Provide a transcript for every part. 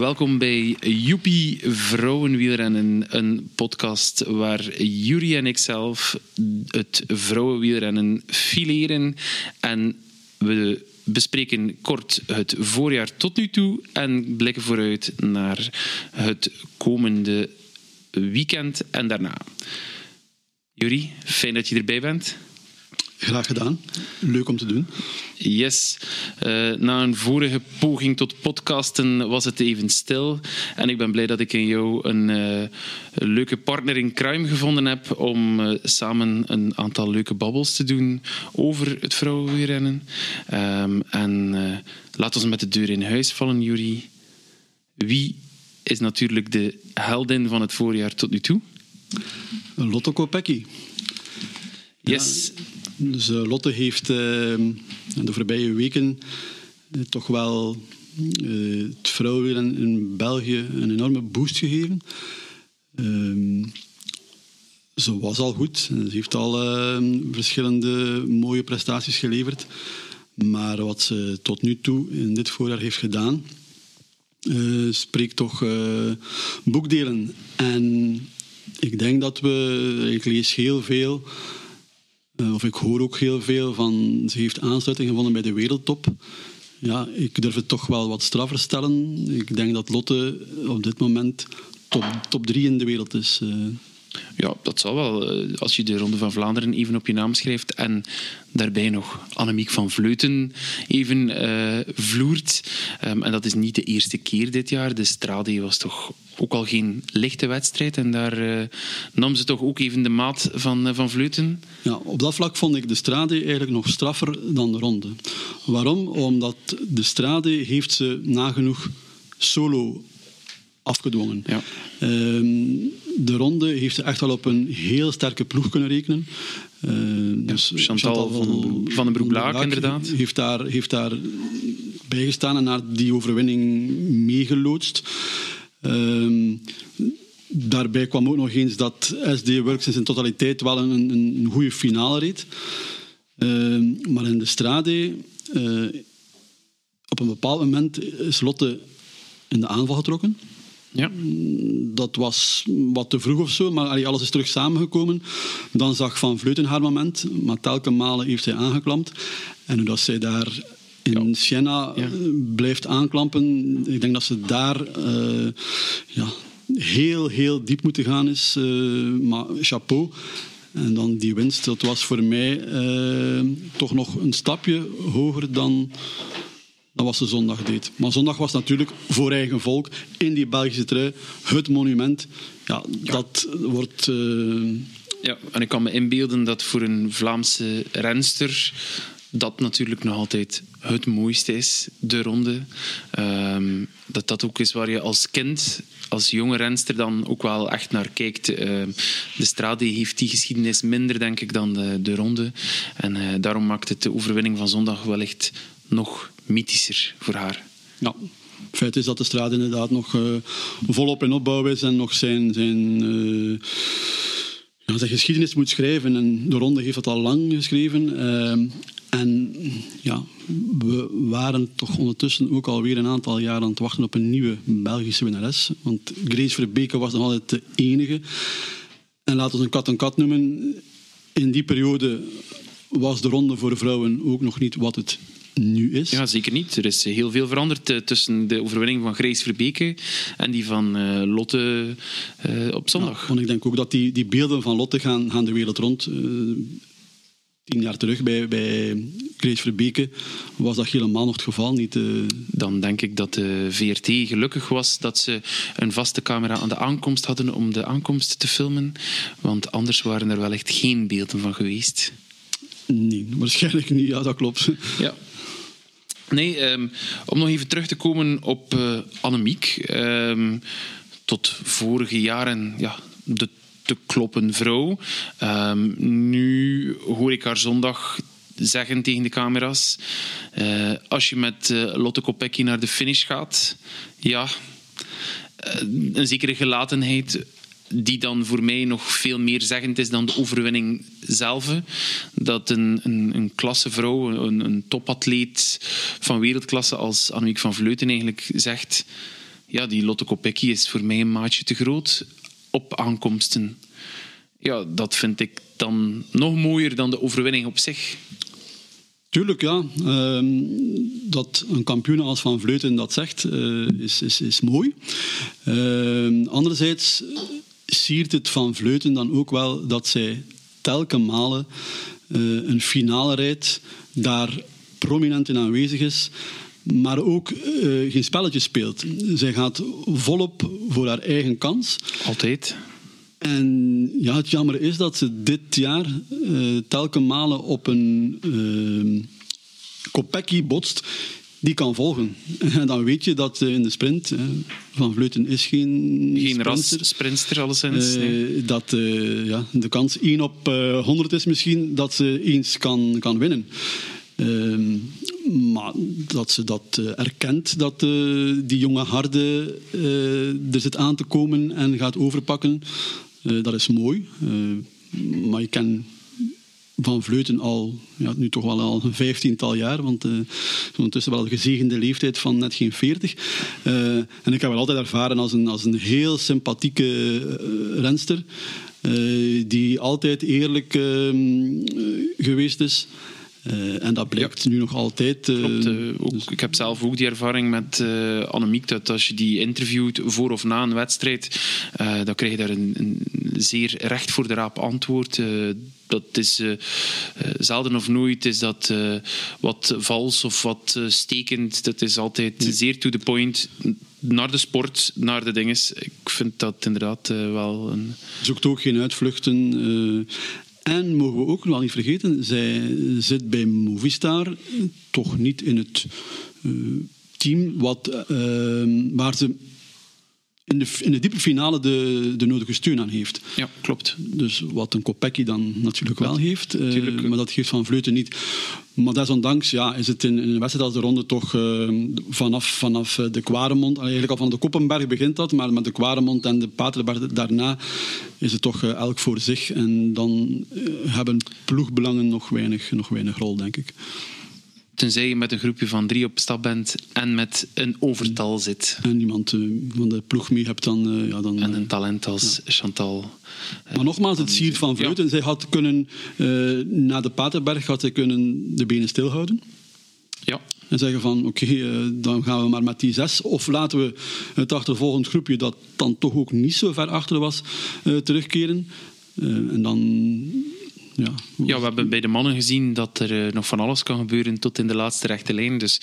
Welkom bij Joepie Vrouwenwielrennen, een podcast waar Jury en ikzelf het vrouwenwielrennen fileren. En we bespreken kort het voorjaar tot nu toe en blikken vooruit naar het komende weekend en daarna. Jury, fijn dat je erbij bent. Graag gedaan. Leuk om te doen. Yes. Uh, na een vorige poging tot podcasten was het even stil. En ik ben blij dat ik in jou een, uh, leuke partner in crime gevonden heb om uh, samen een aantal leuke babbels te doen over het vrouwenwielrennen. Um, en laat ons met de deur in huis vallen, Jury. Wie is natuurlijk de heldin van het voorjaar tot nu toe? Lotto Kopecky. Yes. Ja. Dus uh, Lotte heeft uh, de voorbije weken uh, toch wel het vrouwenwielen in België een enorme boost gegeven. Ehm, ze was al goed. Ze heeft al verschillende mooie prestaties geleverd. Maar wat ze tot nu toe in dit voorjaar heeft gedaan, spreekt toch boekdelen. En ik denk dat we, ik lees heel veel uh, of ik hoor ook heel veel van ze heeft aansluiting gevonden bij de wereldtop. Ja, ik durf het toch wel wat straffer stellen. Ik denk dat Lotte op dit moment top, top drie in de wereld is. Ja, dat zal wel. Als je de Ronde van Vlaanderen even op je naam schrijft en daarbij nog Annemiek van Vleuten even uh, vloert. Um, en dat is niet de eerste keer dit jaar. De Strade was toch ook al geen lichte wedstrijd. En daar uh, nam ze toch ook even de maat van, uh, van Vleuten. Ja, op dat vlak vond ik de Strade eigenlijk nog straffer dan de Ronde. Waarom? Omdat de Strade heeft ze nagenoeg solo afgedwongen. Ja. Um, de ronde heeft ze echt wel op een heel sterke ploeg kunnen rekenen. Uh, dus Chantal, van, van den Broek-Laak, inderdaad. Heeft daar, heeft daar bijgestaan en naar die overwinning meegeloodst. Uh, daarbij kwam ook nog eens dat SD Works in zijn totaliteit wel een, een, goede finale reed. Uh, maar in de Strade, uh, op een bepaald moment is Lotte in de aanval getrokken. Ja. Dat was wat te vroeg of zo, maar allee, alles is terug samengekomen. Dan zag Van Vleuten haar moment, maar telkens malen heeft zij aangeklampt. En hoe dat zij daar in ja. Siena ja. blijft aanklampen, ik denk dat ze daar uh, ja, heel, heel diep moeten gaan is. Uh, maar chapeau. En dan die winst, dat was voor mij uh, toch nog een stapje hoger dan dan wat ze zondag deed. Maar zondag was natuurlijk voor eigen volk in die Belgische trui het monument. Ja, ja. dat wordt. Uh... Ja, en ik kan me inbeelden dat voor een Vlaamse renster dat natuurlijk nog altijd het mooiste is, de ronde. Um, dat dat ook is waar je als kind, als jonge renster dan ook wel echt naar kijkt. Uh, de Strade heeft die geschiedenis minder, denk ik, dan de, de ronde. En uh, daarom maakt het de overwinning van zondag wellicht nog mythischer voor haar. Ja, het feit is dat de straat inderdaad nog uh, volop in opbouw is en nog zijn, zijn, uh, ja, zijn geschiedenis moet schrijven. En de ronde heeft dat al lang geschreven. Uh, en ja, we waren toch ondertussen ook alweer een aantal jaar aan het wachten op een nieuwe Belgische winnares. Want Grace Verbeke was nog altijd de enige. En laten we een kat een kat noemen. In die periode was de ronde voor vrouwen ook nog niet wat het nu is. Ja, zeker niet. Er is heel veel veranderd uh, tussen de overwinning van Grace Verbeke en die van uh, Lotte uh, op zondag. Ja, want ik denk ook dat die, die beelden van Lotte gaan, gaan de wereld rond. tien jaar terug bij, bij Grace Verbeke was dat helemaal nog het geval. Niet, Dan denk ik dat de VRT gelukkig was dat ze een vaste camera aan de aankomst hadden om de aankomst te filmen. Want anders waren er wel echt geen beelden van geweest. Nee, waarschijnlijk niet. Ja, dat klopt. Ja. Nee, um, om nog even terug te komen op uh, Annemiek. Um, tot vorige jaren ja, de te kloppen vrouw. Um, nu hoor ik haar zondag zeggen tegen de camera's: uh, als je met uh, Lotte Kopecky naar de finish gaat, ja, een zekere gelatenheid die dan voor mij nog veel meer zeggend is dan de overwinning zelf. Dat een, een, een klassevrouw, een, een topatleet van wereldklasse als Annemiek van Vleuten eigenlijk zegt ja, die Lotte Kopecky is voor mij een maatje te groot op aankomsten. Ja, dat vind ik dan nog mooier dan de overwinning op zich. Tuurlijk, ja. Ehm, dat een kampioen als Van Vleuten dat zegt, uh, is, is, is mooi. Uh, anderzijds siert het Van Vleuten dan ook wel dat zij telkens malen uh, een finale rijdt, daar prominent in aanwezig is, maar ook uh, geen spelletje speelt. Zij gaat volop voor haar eigen kans. Altijd. En ja, het jammer is dat ze dit jaar uh, telkens malen op een uh, Kopecky botst die kan volgen. En dan weet je dat in de sprint, Van Vleuten is geen Geen ras sprinter, alleszins. Nee. Dat ja, de kans 1 op 100 is misschien dat ze eens kan, kan winnen. Uh, maar dat ze dat uh, erkent, dat uh, die jonge harde er zit aan te komen en gaat overpakken, dat is mooi. maar je kan van Vleuten al, ja, nu toch wel al een vijftiental jaar, want uh, ondertussen wel een gezegende leeftijd van net geen veertig. Uh, en ik heb wel altijd ervaren als een, als een heel sympathieke uh, renster, die altijd eerlijk ehm, geweest is. Uh, en dat blijkt ja. nu nog altijd. Uh, Klopt, uh, ook, dus... Ik heb zelf ook die ervaring met Annemiek, dat als je die interviewt voor of na een wedstrijd, dan krijg je daar een, een, zeer recht voor de raap antwoord. dat is zelden of nooit is dat wat vals of wat stekend. Dat is altijd zeer to the point naar de sport, naar de dinges. Ik vind dat inderdaad uh, wel een... Zoekt ook geen uitvluchten. Uh, en mogen we ook nog niet vergeten, zij zit bij Movistar toch niet in het uh, team wat, uh, waar ze in de, in de diepe finale de, de nodige steun aan heeft. Ja, klopt. Dus wat een Kopecky dan natuurlijk wel heeft, uh, maar dat geeft Van Vleuten niet. Maar desondanks ja, is het in, in een wedstrijd als de ronde toch uh, vanaf, vanaf de Kwaremond, eigenlijk al van de Koppenberg begint dat, maar met de Kwaremond en de Paterberg daarna is het toch uh, elk voor zich. En dan hebben ploegbelangen nog weinig, nog weinig rol, denk ik. Tenzij je met een groepje van drie op stap bent en met een overtal zit. En iemand uh, van de ploeg mee hebt dan... Uh, ja, dan en een talent als ja. Chantal. Maar nogmaals, het siert van Vleuten. Ja. Zij had kunnen, na de Paterberg, had zij kunnen de benen stilhouden. Ja. En zeggen van, oké, okay, dan gaan we maar met die zes. Of laten we het achtervolgend groepje, dat dan toch ook niet zo ver achter was, terugkeren. en dan ja. ja, we hebben bij de mannen gezien dat er uh, nog van alles kan gebeuren tot in de laatste rechte lijn. Dus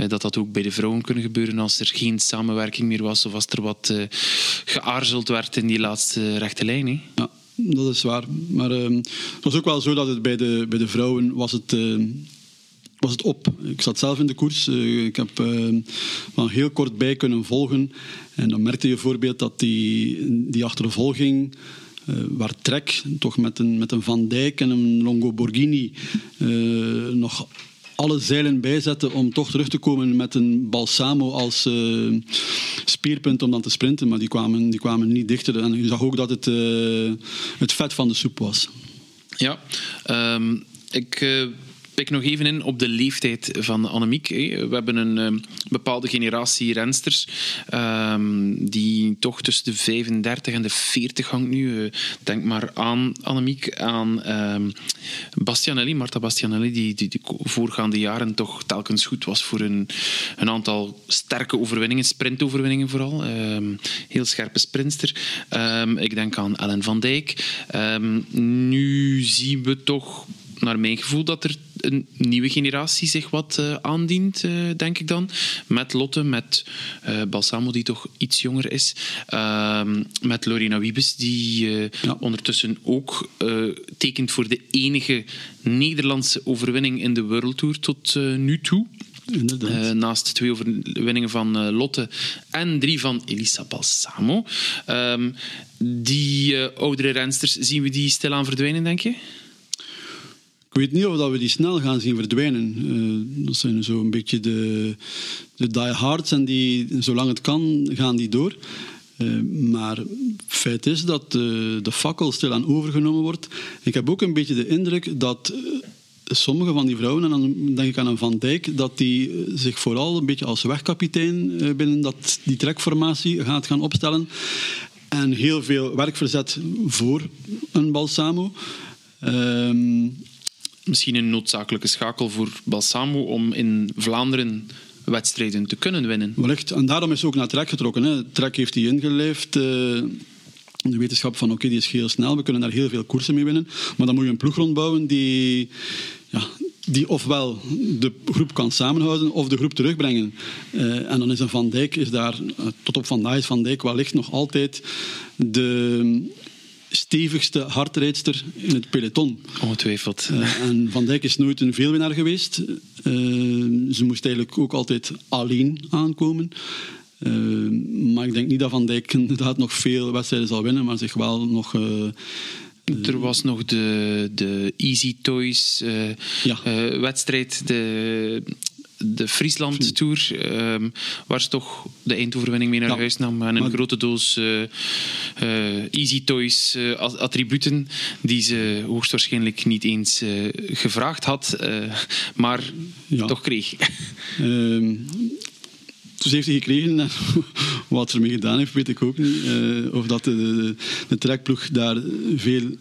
uh, dat dat ook bij de vrouwen kunnen gebeuren als er geen samenwerking meer was of als er wat uh, geaarzeld werd in die laatste rechte lijn. Hè. Ja, dat is waar. Maar ehm, het was ook wel zo dat het bij de, bij de vrouwen was het ehm, was het op. Ik zat zelf in de koers. ik heb uh, wel heel kort bij kunnen volgen. En dan merkte je bijvoorbeeld dat die, die achtervolging uh, waar Trek toch met een, met een Van Dijk en een Longo Borghini uh, nog alle zeilen bijzetten om toch terug te komen met een Balsamo als uh, speerpunt om dan te sprinten. Maar die kwamen, die kwamen niet dichter. En je zag ook dat het het vet van de soep was. Ja, um, ik pik nog even in op de leeftijd van Annemiek. We hebben een um, bepaalde generatie rensters um, die toch tussen de 35 en de 40 hangt nu. Uh, denk maar aan Annemiek, aan um, Bastianelli, Marta Bastianelli, die, die de voorgaande jaren toch telkens goed was voor een, een aantal sterke overwinningen, sprintoverwinningen vooral. heel scherpe sprinter. ik denk aan Ellen van Dijk. nu zien we toch naar mijn gevoel dat er een nieuwe generatie zich wat uh, aandient, uh, denk ik dan. Met Lotte, met uh, Balsamo, die toch iets jonger is. Ehm, met Lorena Wiebes, die ja. ondertussen ook tekent voor de enige Nederlandse overwinning in de World Tour tot nu toe. Uh, naast twee overwinningen van uh, Lotte en drie van Elisa Balsamo. Um, die uh, oudere rensters, zien we die stilaan verdwijnen, denk je? Ik weet niet of we die snel gaan zien verdwijnen. Uh, dat zijn zo een beetje de, de diehards en die, zolang het kan, gaan die door. Uh, maar feit is dat de, de fakkel stilaan overgenomen wordt. Ik heb ook een beetje de indruk dat sommige van die vrouwen, en dan denk ik aan een Van Dijk, dat die zich vooral een beetje als wegkapitein binnen dat, die trekformatie gaat gaan opstellen. En heel veel werk verzet voor een Balsamo. Ehm, Misschien een noodzakelijke schakel voor Balsamo om in Vlaanderen wedstrijden te kunnen winnen. Wellicht. En daarom is ook naar Trek getrokken. Hè. Trek heeft hij ingeleefd. Uh, de wetenschap van oké, die is heel snel, we kunnen daar heel veel koersen mee winnen. Maar dan moet je een ploeg rondbouwen die, ja, die ofwel de groep kan samenhouden of de groep terugbrengen. Uh, en dan is een Van Dijk, is daar, uh, tot op vandaag is Van Dijk wellicht nog altijd de stevigste hardrijdster in het peloton. Ongetwijfeld. Uh, en Van Dijk is nooit een veelwinnaar geweest. ze moest eigenlijk ook altijd alleen aankomen. Uh, maar ik denk niet dat Van Dijk inderdaad nog veel wedstrijden zal winnen, maar zich wel nog. Er was nog de, de Easy Toys uh, ja. wedstrijd, de, de Friesland Tour, um, waar ze toch de eindoverwinning mee naar ja. huis nam. En een maar... grote doos Easy Toys attributen, die ze hoogstwaarschijnlijk niet eens gevraagd had, maar ja. toch kreeg. Ehm, dus heeft hij gekregen. Wat ze ermee gedaan heeft, weet ik ook niet. Of dat de, de, de, trekploeg daar veel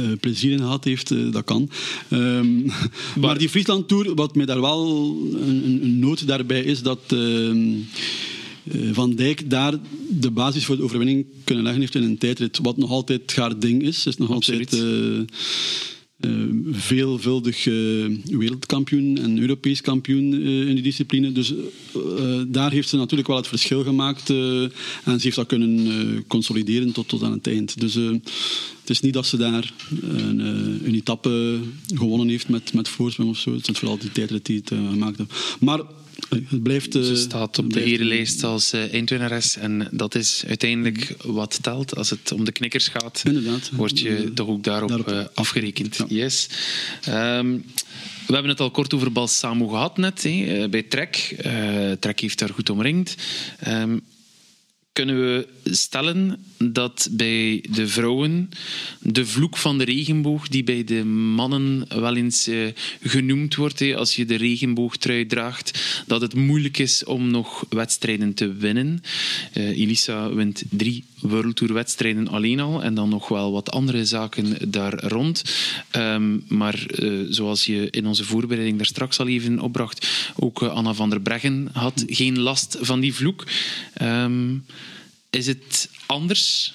uh, plezier in gehad heeft, uh, dat kan. Um, maar, maar, die Friesland Tour, wat mij daar wel een, een noot daarbij is, dat ehm, Van Dijk daar de basis voor de overwinning kunnen leggen heeft in een tijdrit, wat nog altijd haar ding is. Is nog Absoluut. altijd veelvuldig uh, wereldkampioen en Europees kampioen uh, in die discipline. Dus daar heeft ze natuurlijk wel het verschil gemaakt en ze heeft dat kunnen consolideren tot, tot aan het eind. Dus het is niet dat ze daar een, een etappe gewonnen heeft met, met of zo. Het is vooral die tijdrit die het gemaakt heeft. Maar het blijft, Ze staat op de erelijst als uh, eindwinnares en dat is uiteindelijk wat telt. Als het om de knikkers gaat, Inderdaad. word je toch ook daarop, daarop uh, afgerekend. Ja. Yes. Um, we hebben het al kort over Balsamo gehad net, bij Trek. Trek heeft daar goed omringd. Um, kunnen we stellen dat bij de vrouwen de vloek van de regenboog, die bij de mannen wel eens uh, genoemd wordt, als je de regenboogtrui draagt, dat het moeilijk is om nog wedstrijden te winnen. Uh, Elisa wint drie World alleen al en dan nog wel wat andere zaken daar rond. Um, maar uh, zoals je in onze voorbereiding daar straks al even opbracht, ook Anna van der Breggen had geen last van die vloek. Um, is het anders?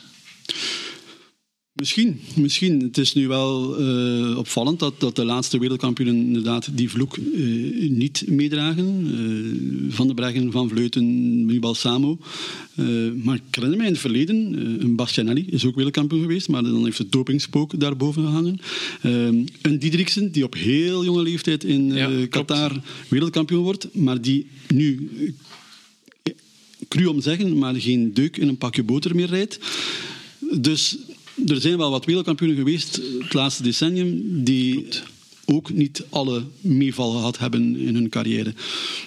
Misschien, misschien. Het is nu wel uh, opvallend dat, dat de laatste wereldkampioenen inderdaad die vloek uh, niet meedragen. Uh, van de Breggen, Van Vleuten, nu Balsamo. maar ik herinner mij in het verleden, een Bastianelli is ook wereldkampioen geweest, maar dan heeft het dopingspook daarboven gehangen. een Diederiksen, die op heel jonge leeftijd in ja, Qatar wereldkampioen wordt, maar die nu cru om zeggen, maar geen deuk in een pakje boter meer rijdt. Dus er zijn wel wat wereldkampioenen geweest het laatste decennium die Klopt. ook niet alle meeval gehad hebben in hun carrière.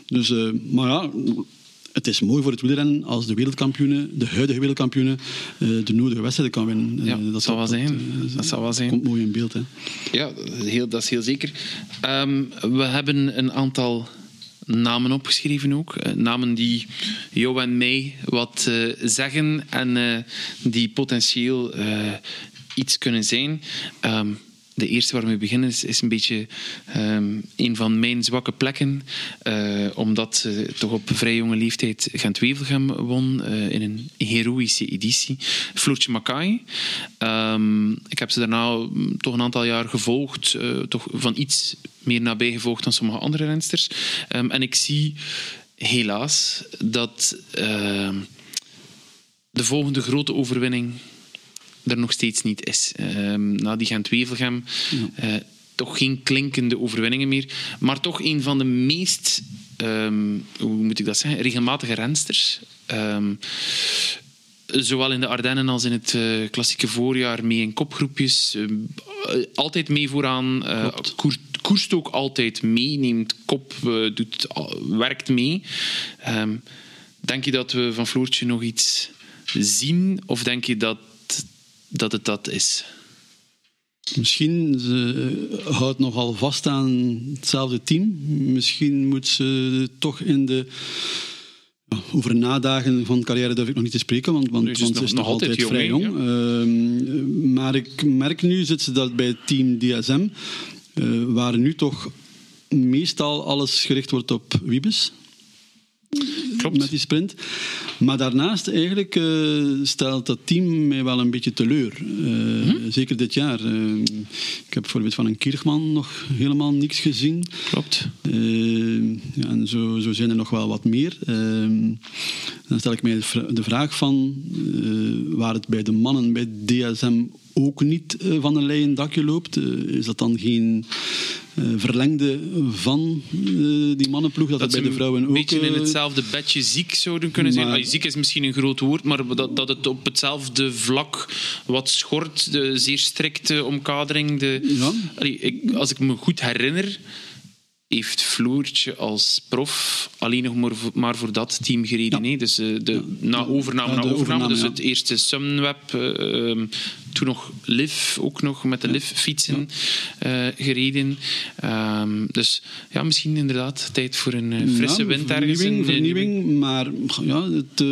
Dus, uh, maar ja, het is mooi voor het wielrennen als de wereldkampioenen, de huidige wereldkampioenen, uh, de nodige wedstrijden kan winnen. Ja, dat zal wel zijn. Dat, dat zal wel zijn. komt mooi in beeld. Hè. Ja, heel, dat is heel zeker. Um, we hebben een aantal namen opgeschreven ook. namen die jou en mij wat uh, zeggen en uh, die potentieel iets kunnen zijn. Um, de eerste waar we beginnen is, een beetje um, een van mijn zwakke plekken. Uh, omdat ze toch op vrij jonge leeftijd Gent-Wevelgem won uh, in een heroïsche editie. Floortje Makai. Um, ik heb ze daarna toch een aantal jaar gevolgd. Uh, toch van iets meer nabij gevolgd dan sommige andere rensters. Um, en ik zie helaas dat de volgende grote overwinning er nog steeds niet is. Um, na die Gent-Wevelgem ja. uh, toch geen klinkende overwinningen meer, maar toch een van de meest, um, hoe moet ik dat zeggen, regelmatige rensters. Um, zowel in de Ardennen als in het uh, klassieke voorjaar mee in kopgroepjes. Uh, altijd mee vooraan. Uh, koer, koerst ook altijd mee, neemt kop, doet, werkt mee. Um, denk je dat we van Floortje nog iets zien? Of denk je dat dat het dat is? Misschien ze houdt nogal vast aan hetzelfde team. Misschien moet ze toch in de over nadagen van carrière durf ik nog niet te spreken, want, want, Dus want is ze is nog- nog, nog altijd jong, vrij jong. Ehm, maar ik merk nu, zit ze dat bij het team DSM, eh, waar nu toch meestal alles gericht wordt op Wiebes. Klopt. Met die sprint. Maar daarnaast eigenlijk eh, stelt dat team mij wel een beetje teleur. Eh, Mhm. Zeker dit jaar. Eh, ik heb bijvoorbeeld van een Kiergman nog helemaal niks gezien. Klopt. Ja, en zo, zo zijn er nog wel wat meer. Dan stel ik mij de vra- de vraag van waar het bij de mannen bij DSM ook niet van een leien dakje loopt. is dat dan geen verlengde van eh, die mannenploeg? Dat, Dat het bij de vrouwen een ook... beetje in eh, hetzelfde bedje ziek zouden kunnen zijn. maar- Ah, ziek is misschien een groot woord, maar dat, dat het op hetzelfde vlak wat schort, de zeer strikte omkadering. De, Ja. Allee, ik, als ik me goed herinner, heeft Floertje als prof alleen nog maar voor, maar voor dat team gereden. Ja. Dus eh, de, na overname Ja, na overname, overname, dus het eerste Sunweb, eh, ehm, toen nog Liv, ook nog met de Liv-fietsen eh, gereden. Ehm, dus ja, misschien inderdaad tijd voor een frisse wind ergens. Vernieuwing, vernieuwing, maar ja, het,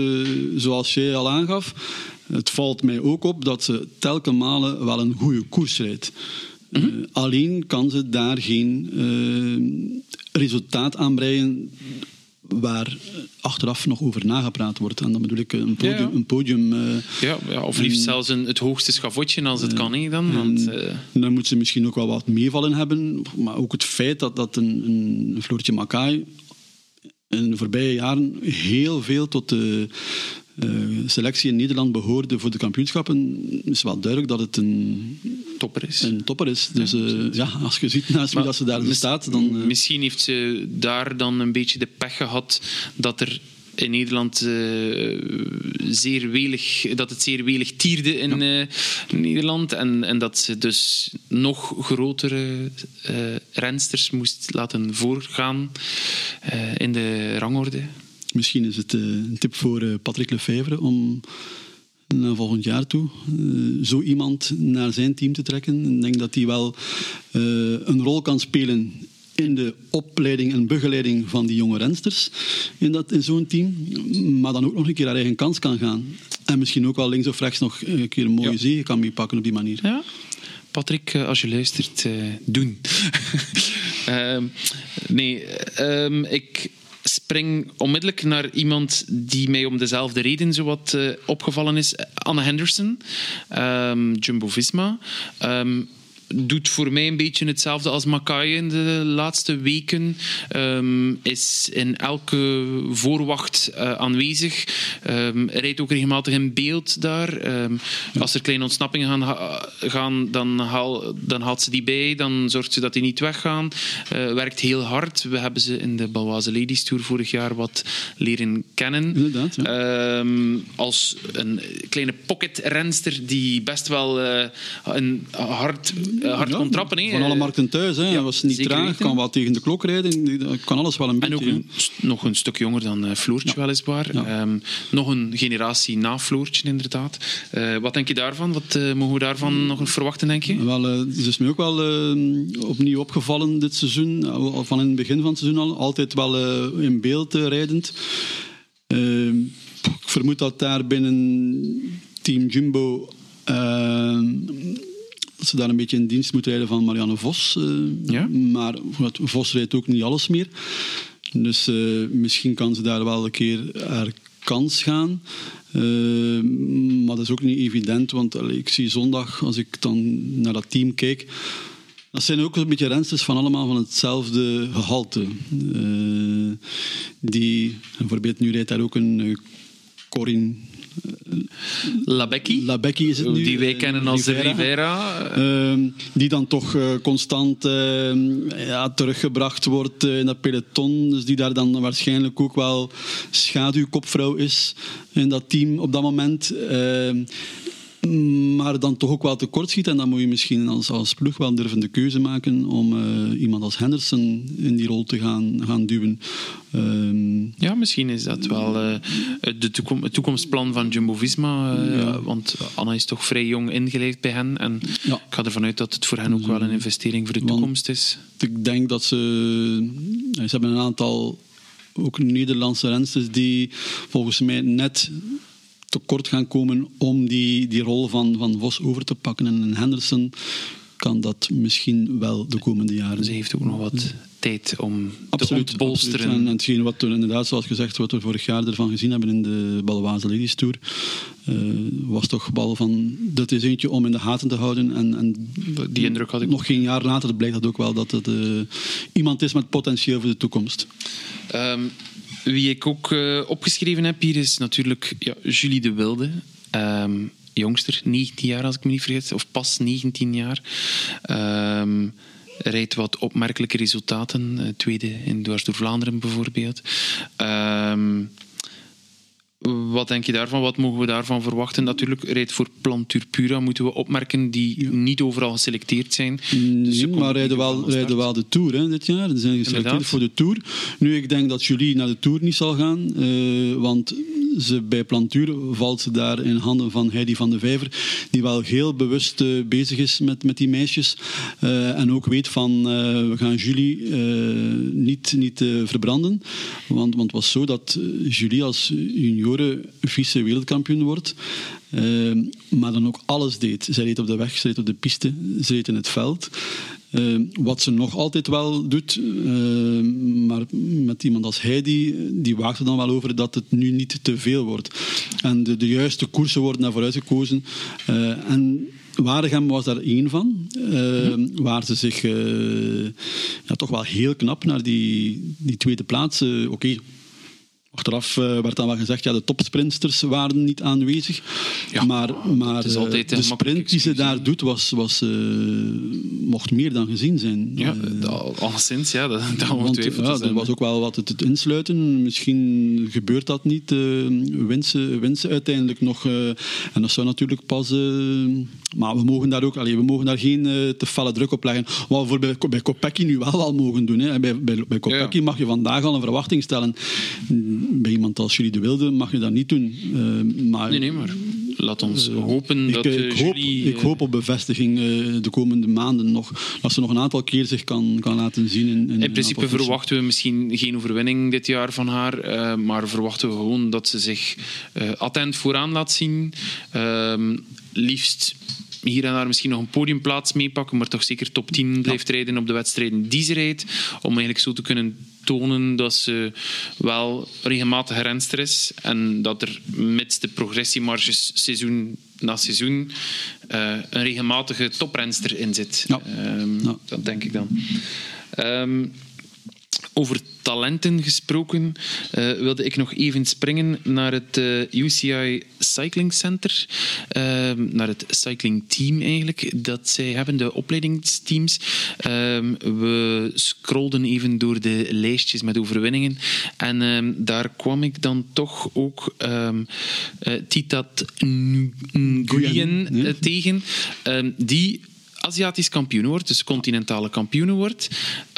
zoals jij al aangaf, het valt mij ook op dat ze telkens malen wel een goede koers rijdt. Mhm. Eh, alleen kan ze daar geen eh, resultaat aan breien waar achteraf nog over nagepraat wordt. En dan bedoel ik een podium. Ja, ja. Een podium eh, Ja, ja, of liefst zelfs een, het hoogste schavotje als het kan. Hè, dan, want, eh, Dan moet ze misschien ook wel wat meevallen hebben. Maar ook het feit dat, dat een, een Floortje Makai in de voorbije jaren heel veel tot de eh, selectie in Nederland behoorde voor de kampioenschappen, is wel duidelijk dat het een, topper is. een topper is. Dus eh, ja, als je ziet naast wie dat ze daar staat, dan... eh, Misschien heeft ze daar dan een beetje de pech gehad dat er in Nederland eh, zeer welig, dat het zeer welig tierde in Nederland. En, en dat ze dus nog grotere rensters moest laten voorgaan in de rangorde. Misschien is het eh, een tip voor eh, Patrick Lefevre om naar volgend jaar toe eh, zo iemand naar zijn team te trekken. Ik denk dat hij wel eh, een rol kan spelen in de opleiding en begeleiding van die jonge rensters in, dat- in zo'n team. Maar dan ook nog een keer haar eigen kans kan gaan. En misschien ook wel links of rechts nog een keer een mooie Ja. zege kan meepakken op die manier. Ja. Patrick, als je luistert, doen. Ehm, nee, ehm, ik spring onmiddellijk naar iemand die mij om dezelfde reden zo wat eh, opgevallen is. Anne Henderson, ehm, Jumbo-Visma. Ehm, doet voor mij een beetje hetzelfde als Makai in de laatste weken. Ehm, is in elke voorwacht eh, aanwezig. Ehm, rijdt ook regelmatig in beeld daar. Ehm, Als er kleine ontsnappingen gaan, gaan dan, haal, dan haalt ze die bij. Dan zorgt ze dat die niet weggaan. Eh, werkt heel hard. We hebben ze in de Balwaze Ladies Tour vorig jaar wat leren kennen. Inderdaad, ja. Als een kleine pocket-renster die best wel eh, een hard, hard Ja, kon trappen. Van alle markten thuis. Hè. Ja, Hij was niet traag, kan wel tegen de klok rijden. Kan alles wel een En beetje. ook een, st- nog een stuk jonger dan eh, Floortje, weliswaar. Ehm, nog een generatie na Floortje, inderdaad. Eh, wat denk je daarvan? Wat eh, mogen we daarvan nog verwachten, denk je? Wel, eh, het is mij ook wel eh, opnieuw opgevallen dit seizoen. Van in het begin van het seizoen al. Altijd wel eh, in beeld eh, rijdend. Eh, ik vermoed dat daar binnen Team Jumbo... dat ze daar een beetje in dienst moet rijden van Marianne Vos. eh, Ja. Maar Vos rijdt ook niet alles meer. Dus eh, misschien kan ze daar wel een keer haar kans gaan. Eh, maar dat is ook niet evident, want allee, ik zie zondag, als ik dan naar dat team kijk, dat zijn ook een beetje rensters van allemaal van hetzelfde gehalte. Eh, die, bijvoorbeeld nu rijdt daar ook een eh, Corinne Labecki, Labecki is het nu. die wij kennen als de Rivera. Rivera. Ehm, die dan toch eh, constant eh, ja, teruggebracht wordt eh, in dat peloton. Dus die daar dan waarschijnlijk ook wel schaduwkopvrouw is in dat team op dat moment. Ehm, maar dan toch ook wel tekort schiet. En dan moet je misschien als, als ploeg wel durven de keuze maken om uh, iemand als Henderson in die rol te gaan, gaan duwen. Um, ja, misschien is dat wel uh, de toekom het toekomstplan van Jumbo-Visma. Uh, ja. Want Anna is toch vrij jong ingeleid bij hen. En ja. ik ga ervan uit dat het voor hen ook wel een investering voor de toekomst is. Ik denk dat ze... Ze hebben een aantal ook Nederlandse rensters die volgens mij net tekort gaan komen om die, die rol van, van Vos over te pakken. En Henderson kan dat misschien wel de komende jaren. Ze heeft ook nog wat tijd om absoluut, te bolsteren. En, en hetgeen wat we inderdaad, zoals gezegd, wat we vorig jaar ervan gezien hebben in de Balwaze Ladies Tour, uh, was toch bal van, dat is eentje om in de gaten te houden. En, en die indruk had ik Nog geen jaar later blijkt dat ook wel dat het uh, iemand is met potentieel voor de toekomst. Um, wie ik ook uh, opgeschreven heb hier is natuurlijk ja, Julie de Wilde. Um, jongster, 19 jaar als ik me niet vergis, of pas 19 jaar. Um, rijdt wat opmerkelijke resultaten. Uh, tweede in Dwars door Vlaanderen bijvoorbeeld. Um, wat denk je daarvan? Wat mogen we daarvan verwachten? Natuurlijk, rijdt voor Plantur Pura moeten we opmerken die niet overal geselecteerd zijn. Dus maar rijden wel, rijden wel de Tour hè, dit jaar. Ze zijn geselecteerd Inderdaad. voor de Tour. Nu, ik denk dat Julie naar de Tour niet zal gaan, uh, want ze, bij Plantuur valt ze daar in handen van Heidi van de Vijver, die wel heel bewust uh, bezig is met, met die meisjes. Uh, en ook weet van, uh, we gaan Julie niet, niet verbranden. Want, want het was zo dat Julie als junioren vice-wereldkampioen wordt. maar dan ook alles deed. Zij reed op de weg, ze reed op de piste, ze reed in het veld. Uh, wat ze nog altijd wel doet, uh, maar met iemand als Heidi, die waakt er dan wel over dat het nu niet te veel wordt. En de, de juiste koersen worden daarvoor uitgekozen. Uh, en Waregem was daar één van, waar ze zich ja, toch wel heel knap naar die, die tweede plaats. Oké, okay, Achteraf uh, werd dan wel gezegd, ja, de topsprinters waren niet aanwezig. Ja, maar maar uh, de sprint die ze daar doet, was, was, uh, mocht meer dan gezien zijn. Ja, alleszins, ja. Dat, dat want, ja, Er was ook wel wat het, insluiten. Misschien gebeurt dat niet. winsen, winsen uiteindelijk nog. en dat zou natuurlijk pas... maar we mogen daar ook allee, we mogen daar geen te felle druk op leggen. Wat we bij, bij Kopecky nu wel al mogen doen. Hè. Bij, bij, bij Kopecky ja. mag je vandaag al een verwachting stellen bij iemand als jullie de Wilde mag je dat niet doen. Uh, maar, nee, nee, maar laat ons uh, hopen ik, dat ik, ik hoop, ik hoop op bevestiging de komende maanden nog. Dat ze nog een aantal keer zich kan, kan laten zien. In, in, in principe verwachten we misschien geen overwinning dit jaar van haar. maar verwachten we gewoon dat ze zich attent vooraan laat zien. Ehm, liefst hier en daar misschien nog een podiumplaats meepakken, maar toch zeker top 10 blijft rijden op de wedstrijden die ze rijdt. Om eigenlijk zo te kunnen tonen dat ze wel regelmatig renster is en dat er met de progressiemarges seizoen na seizoen uh, een regelmatige toprenster in zit. Ja. Um, ja. Dat denk ik dan. Um, over talenten gesproken, uh, wilde ik nog even springen naar het uh, eh, UCI Cycling Center, uh, naar het cycling team eigenlijk, dat zij hebben, de opleidingsteams. Ehm, we scrollden even door de lijstjes met overwinningen en ehm, daar kwam ik dan toch ook um, Titat Nguyen tegen, die Aziatisch kampioen wordt, dus continentale kampioen wordt.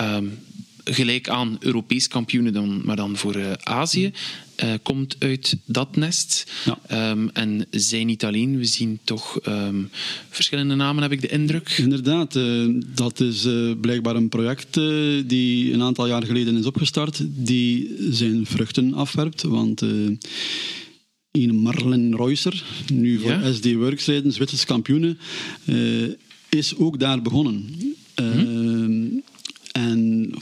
Um, gelijk aan Europees kampioenen, dan, maar dan voor uh, Azië. Uh, komt uit dat nest. Ja. Um, en zij niet alleen. We zien toch um, verschillende namen, heb ik de indruk. Inderdaad. Uh, dat is blijkbaar een project die een aantal jaar geleden is opgestart. Die zijn vruchten afwerpt. Want een Marlen Reusser, nu voor ja? SD Works rijden, Zwitserse kampioenen, is ook daar begonnen. Hm? En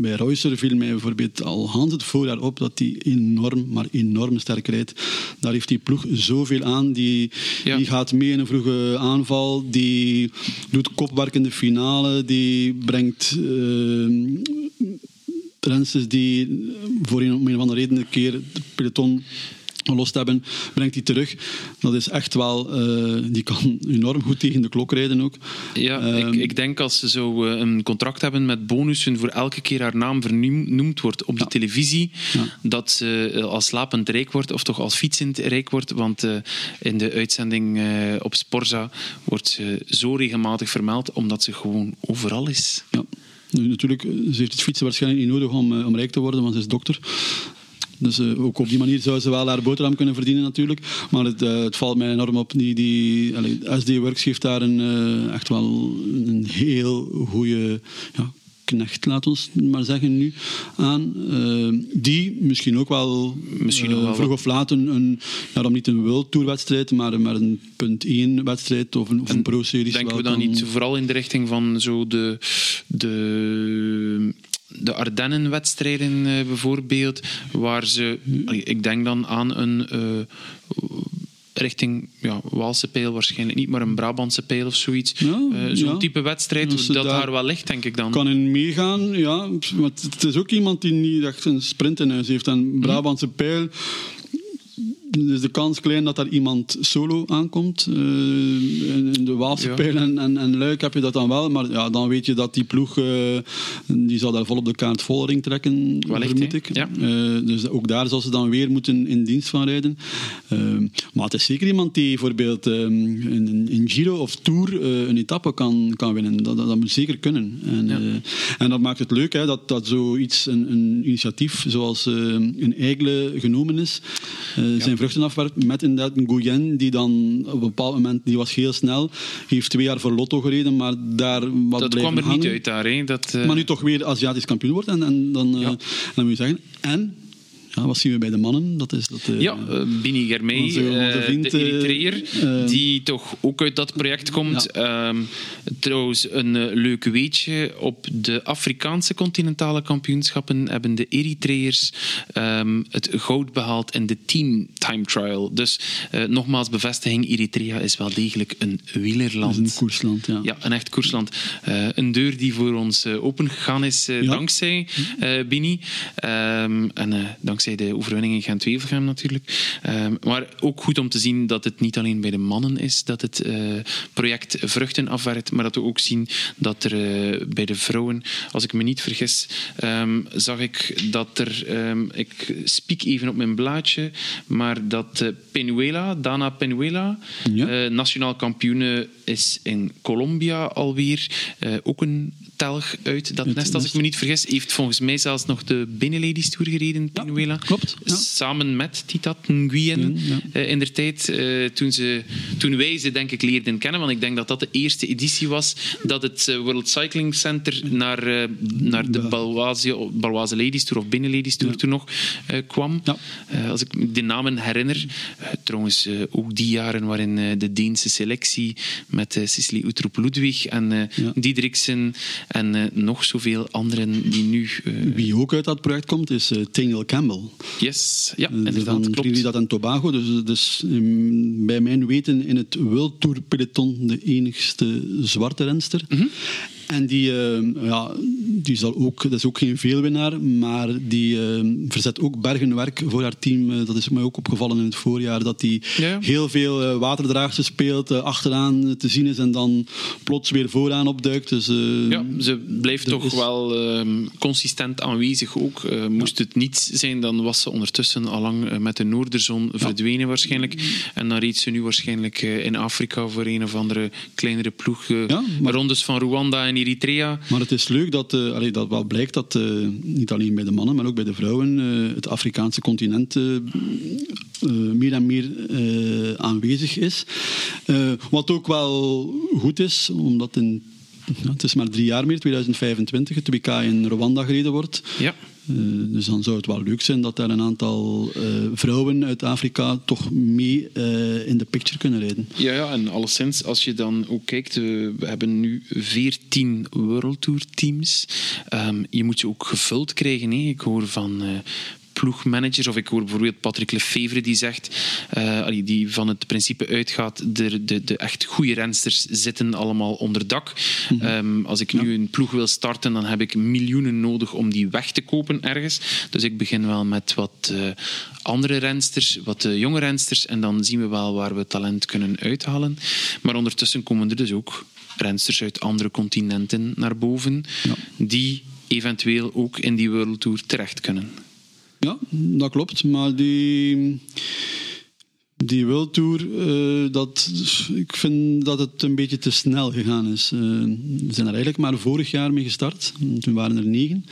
bij Reusser viel mij bijvoorbeeld al Hans het voorjaar op dat hij enorm, maar enorm sterk rijdt. Daar heeft die ploeg zoveel aan. Die, ja. die gaat mee in een vroege aanval. Die doet kopwerk in de finale. Die brengt uh, rensters die voor een, om een of andere reden een keer de peloton gelost hebben, brengt hij terug. Dat is echt wel, uh, die kan enorm goed tegen de klok rijden ook. Ja, ik, ehm, ik, denk als ze zo uh, een contract hebben met bonussen voor elke keer haar naam vernoemd wordt op de televisie, ja. dat ze uh, als slapend rijk wordt, of toch als fietsend rijk wordt, want in de uitzending op Sporza wordt ze zo regelmatig vermeld, omdat ze gewoon overal is. Ja. Nu, natuurlijk, ze heeft het fietsen waarschijnlijk niet nodig om, om rijk te worden, want ze is dokter. Dus uh, ook op die manier zou ze wel haar boterham kunnen verdienen natuurlijk. Maar het, uh, het valt mij enorm op. Die, die, allee, SD Works geeft daar een, uh, echt wel een heel goede ja, knecht, laat ons maar zeggen nu, aan. die misschien ook wel, misschien ook wel vroeg of laat een, een ja, dan niet een World Tour wedstrijd, maar, maar een punt 1 wedstrijd of een, of een pro-series. Denken we dan kan... niet vooral in de richting van zo de, de de Ardennenwedstrijden uh, bijvoorbeeld, waar ze, ik denk dan aan een uh, richting ja, Waalse pijl waarschijnlijk niet, maar een Brabantse pijl of zoiets. Ja, uh, Zo'n type wedstrijd, dat, dat daar wel ligt, denk ik dan. Kan in meegaan, ja. Maar het is ook iemand die niet echt een sprint in huis heeft. En. Brabantse pijl is de kans klein dat daar iemand solo aankomt. Uh, in de Waalse ja. en, en, en, Luik heb je dat dan wel, maar ja, dan weet je dat die ploeg, uh, die zal daar vol op de kaart Vollering trekken, vermoed ik. Ja. Uh, dus ook daar zal ze dan weer moeten in dienst van rijden. maar het is zeker iemand die bijvoorbeeld in, in, Giro of Tour een etappe kan, kan winnen. Dat, dat, dat moet zeker kunnen. En, ja. en dat maakt het leuk, hè, dat, dat zoiets, een, een initiatief zoals een Eigle genomen is, zijn vruchten afwerpt met inderdaad een Gouyen die dan op een bepaald moment, die was heel snel, heeft twee jaar voor Lotto gereden, maar daar wat Dat kwam er niet uit daar, hè? Dat, uh... Maar nu toch weer Aziatisch kampioen wordt en, en dan, dan moet je zeggen, en ja, wat zien we bij de mannen? Dat is dat, uh, ja, uh, Bini Germay, vriend, de Eritreër, uh, die toch ook uit dat project komt. Ja. Um, trouwens, een leuk weetje. Op de Afrikaanse continentale kampioenschappen hebben de Eritreërs um, het goud behaald in de team time trial. Dus nogmaals bevestiging, Eritrea is wel degelijk een wielerland. een koersland, ja. Ja, een echt koersland. een deur die voor ons opengegaan is ja. dankzij Bini. Um, en dankzij dankzij de overwinning in Gent-Wevelgem natuurlijk. Um, maar ook goed om te zien dat het niet alleen bij de mannen is dat het uh, project vruchten afwerkt, maar dat we ook zien dat er uh, bij de vrouwen, als ik me niet vergis, um, zag ik dat er, um, ik spiek even op mijn blaadje, maar dat uh, Penuela, Dana Penuela, ja. nationaal kampioene is in Colombia alweer. ook een telg uit dat nest, als ik me niet vergis. Heeft volgens mij zelfs nog de Binnenladies Tour gereden, Penuela. klopt. Ja. Samen met Titat Nguyen ja, uh, in der tijd. Uh, toen, ze, toen wij ze denk ik leerden kennen, want ik denk dat dat de eerste editie was dat het uh, World Cycling Center naar, naar de Balwaze, Balwaze Ladies Tour of Binnenladies Tour toen nog kwam. als ik de namen herinner. trouwens, ook die jaren waarin de Deense selectie met Cicely Uttrup Ludwig en Diederiksen en uh, nog zoveel anderen die nu... Uh... Wie ook uit dat project komt, is uh, Daniel Campbell. Yes, ja, inderdaad, van klopt. Trinidad en Tobago. Dus, dus um, bij mijn weten in het World Tour peloton de enigste zwarte renster. Mm -hmm. En die, uh, ja, die zal ook, dat is ook geen veelwinnaar, maar die uh, verzet ook bergenwerk voor haar team. Uh, dat is mij ook opgevallen in het voorjaar, dat die ja. heel veel uh, waterdraagse speelt, achteraan te zien is en dan plots weer vooraan opduikt. Dus, ja, ze blijft toch is... wel ehm, consistent aanwezig ook. moest ja. het niet zijn, dan was ze ondertussen allang met de Noorderzon verdwenen waarschijnlijk. En dan reed ze nu waarschijnlijk in Afrika voor een of andere kleinere ploeg. Rondes van Rwanda en Eritrea. Maar het is leuk dat, uh, allee, dat wel blijkt dat uh, niet alleen bij de mannen, maar ook bij de vrouwen uh, het Afrikaanse continent meer en meer aanwezig is. wat ook wel goed is, omdat in ja, het is maar drie jaar meer, 2025, het WK in Rwanda gereden wordt. Ja. Uh, dus dan zou het wel leuk zijn dat daar een aantal uh, vrouwen uit Afrika toch mee uh, in de picture kunnen rijden. Ja, ja, en alleszins, als je dan ook kijkt, we hebben nu 14 World Tour teams. Um, je moet ze ook gevuld krijgen. Hè. Ik hoor van ploegmanagers. Of ik hoor bijvoorbeeld Patrick Lefevre die zegt, uh, die van het principe uitgaat, de, de, de echt goede rensters zitten allemaal onder dak. Mm -hmm. um, als ik nu een ploeg wil starten, dan heb ik miljoenen nodig om die weg te kopen ergens. Dus ik begin wel met wat uh, andere rensters, wat de jonge rensters. En dan zien we wel waar we talent kunnen uithalen. Maar ondertussen komen er dus ook rensters uit andere continenten naar boven. Die eventueel ook in die World Tour terecht kunnen. Ja, dat klopt. Maar die, die World Tour, uh, dat, ik vind dat het een beetje te snel gegaan is. Uh, we zijn er eigenlijk maar vorig jaar mee gestart. Toen waren er negen.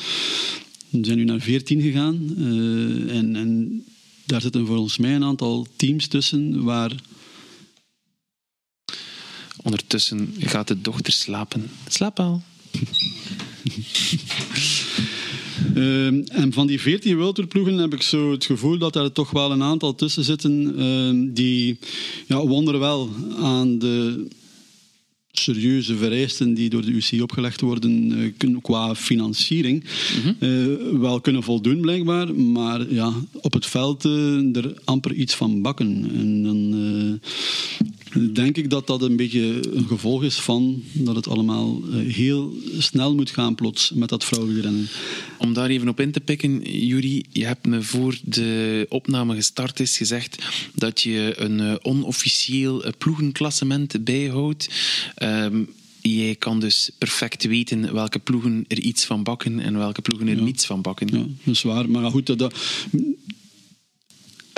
We zijn nu naar veertien gegaan. Uh, en, en daar zitten volgens mij een aantal teams tussen waar... Ondertussen gaat de dochter slapen. Slaap al. Uh, en van die 14 World heb ik zo het gevoel dat er toch wel een aantal tussen zitten uh, die ja, wonderwel aan de serieuze vereisten die door de UC opgelegd worden uh, qua financiering mm -hmm. wel kunnen voldoen blijkbaar, maar ja, op het veld uh, er amper iets van bakken. En dan denk ik dat dat een beetje een gevolg is van dat het allemaal eh, heel snel moet gaan plots met dat vrouwenrennen. Om daar even op in te pikken, Juri, je hebt me voor de opname gestart is gezegd dat je een uh, onofficieel uh, ploegenklassement bijhoudt. Um, jij kan dus perfect weten welke ploegen er iets van bakken en welke ploegen er ja. niets van bakken. Ja, dat is waar. Maar goed, dat,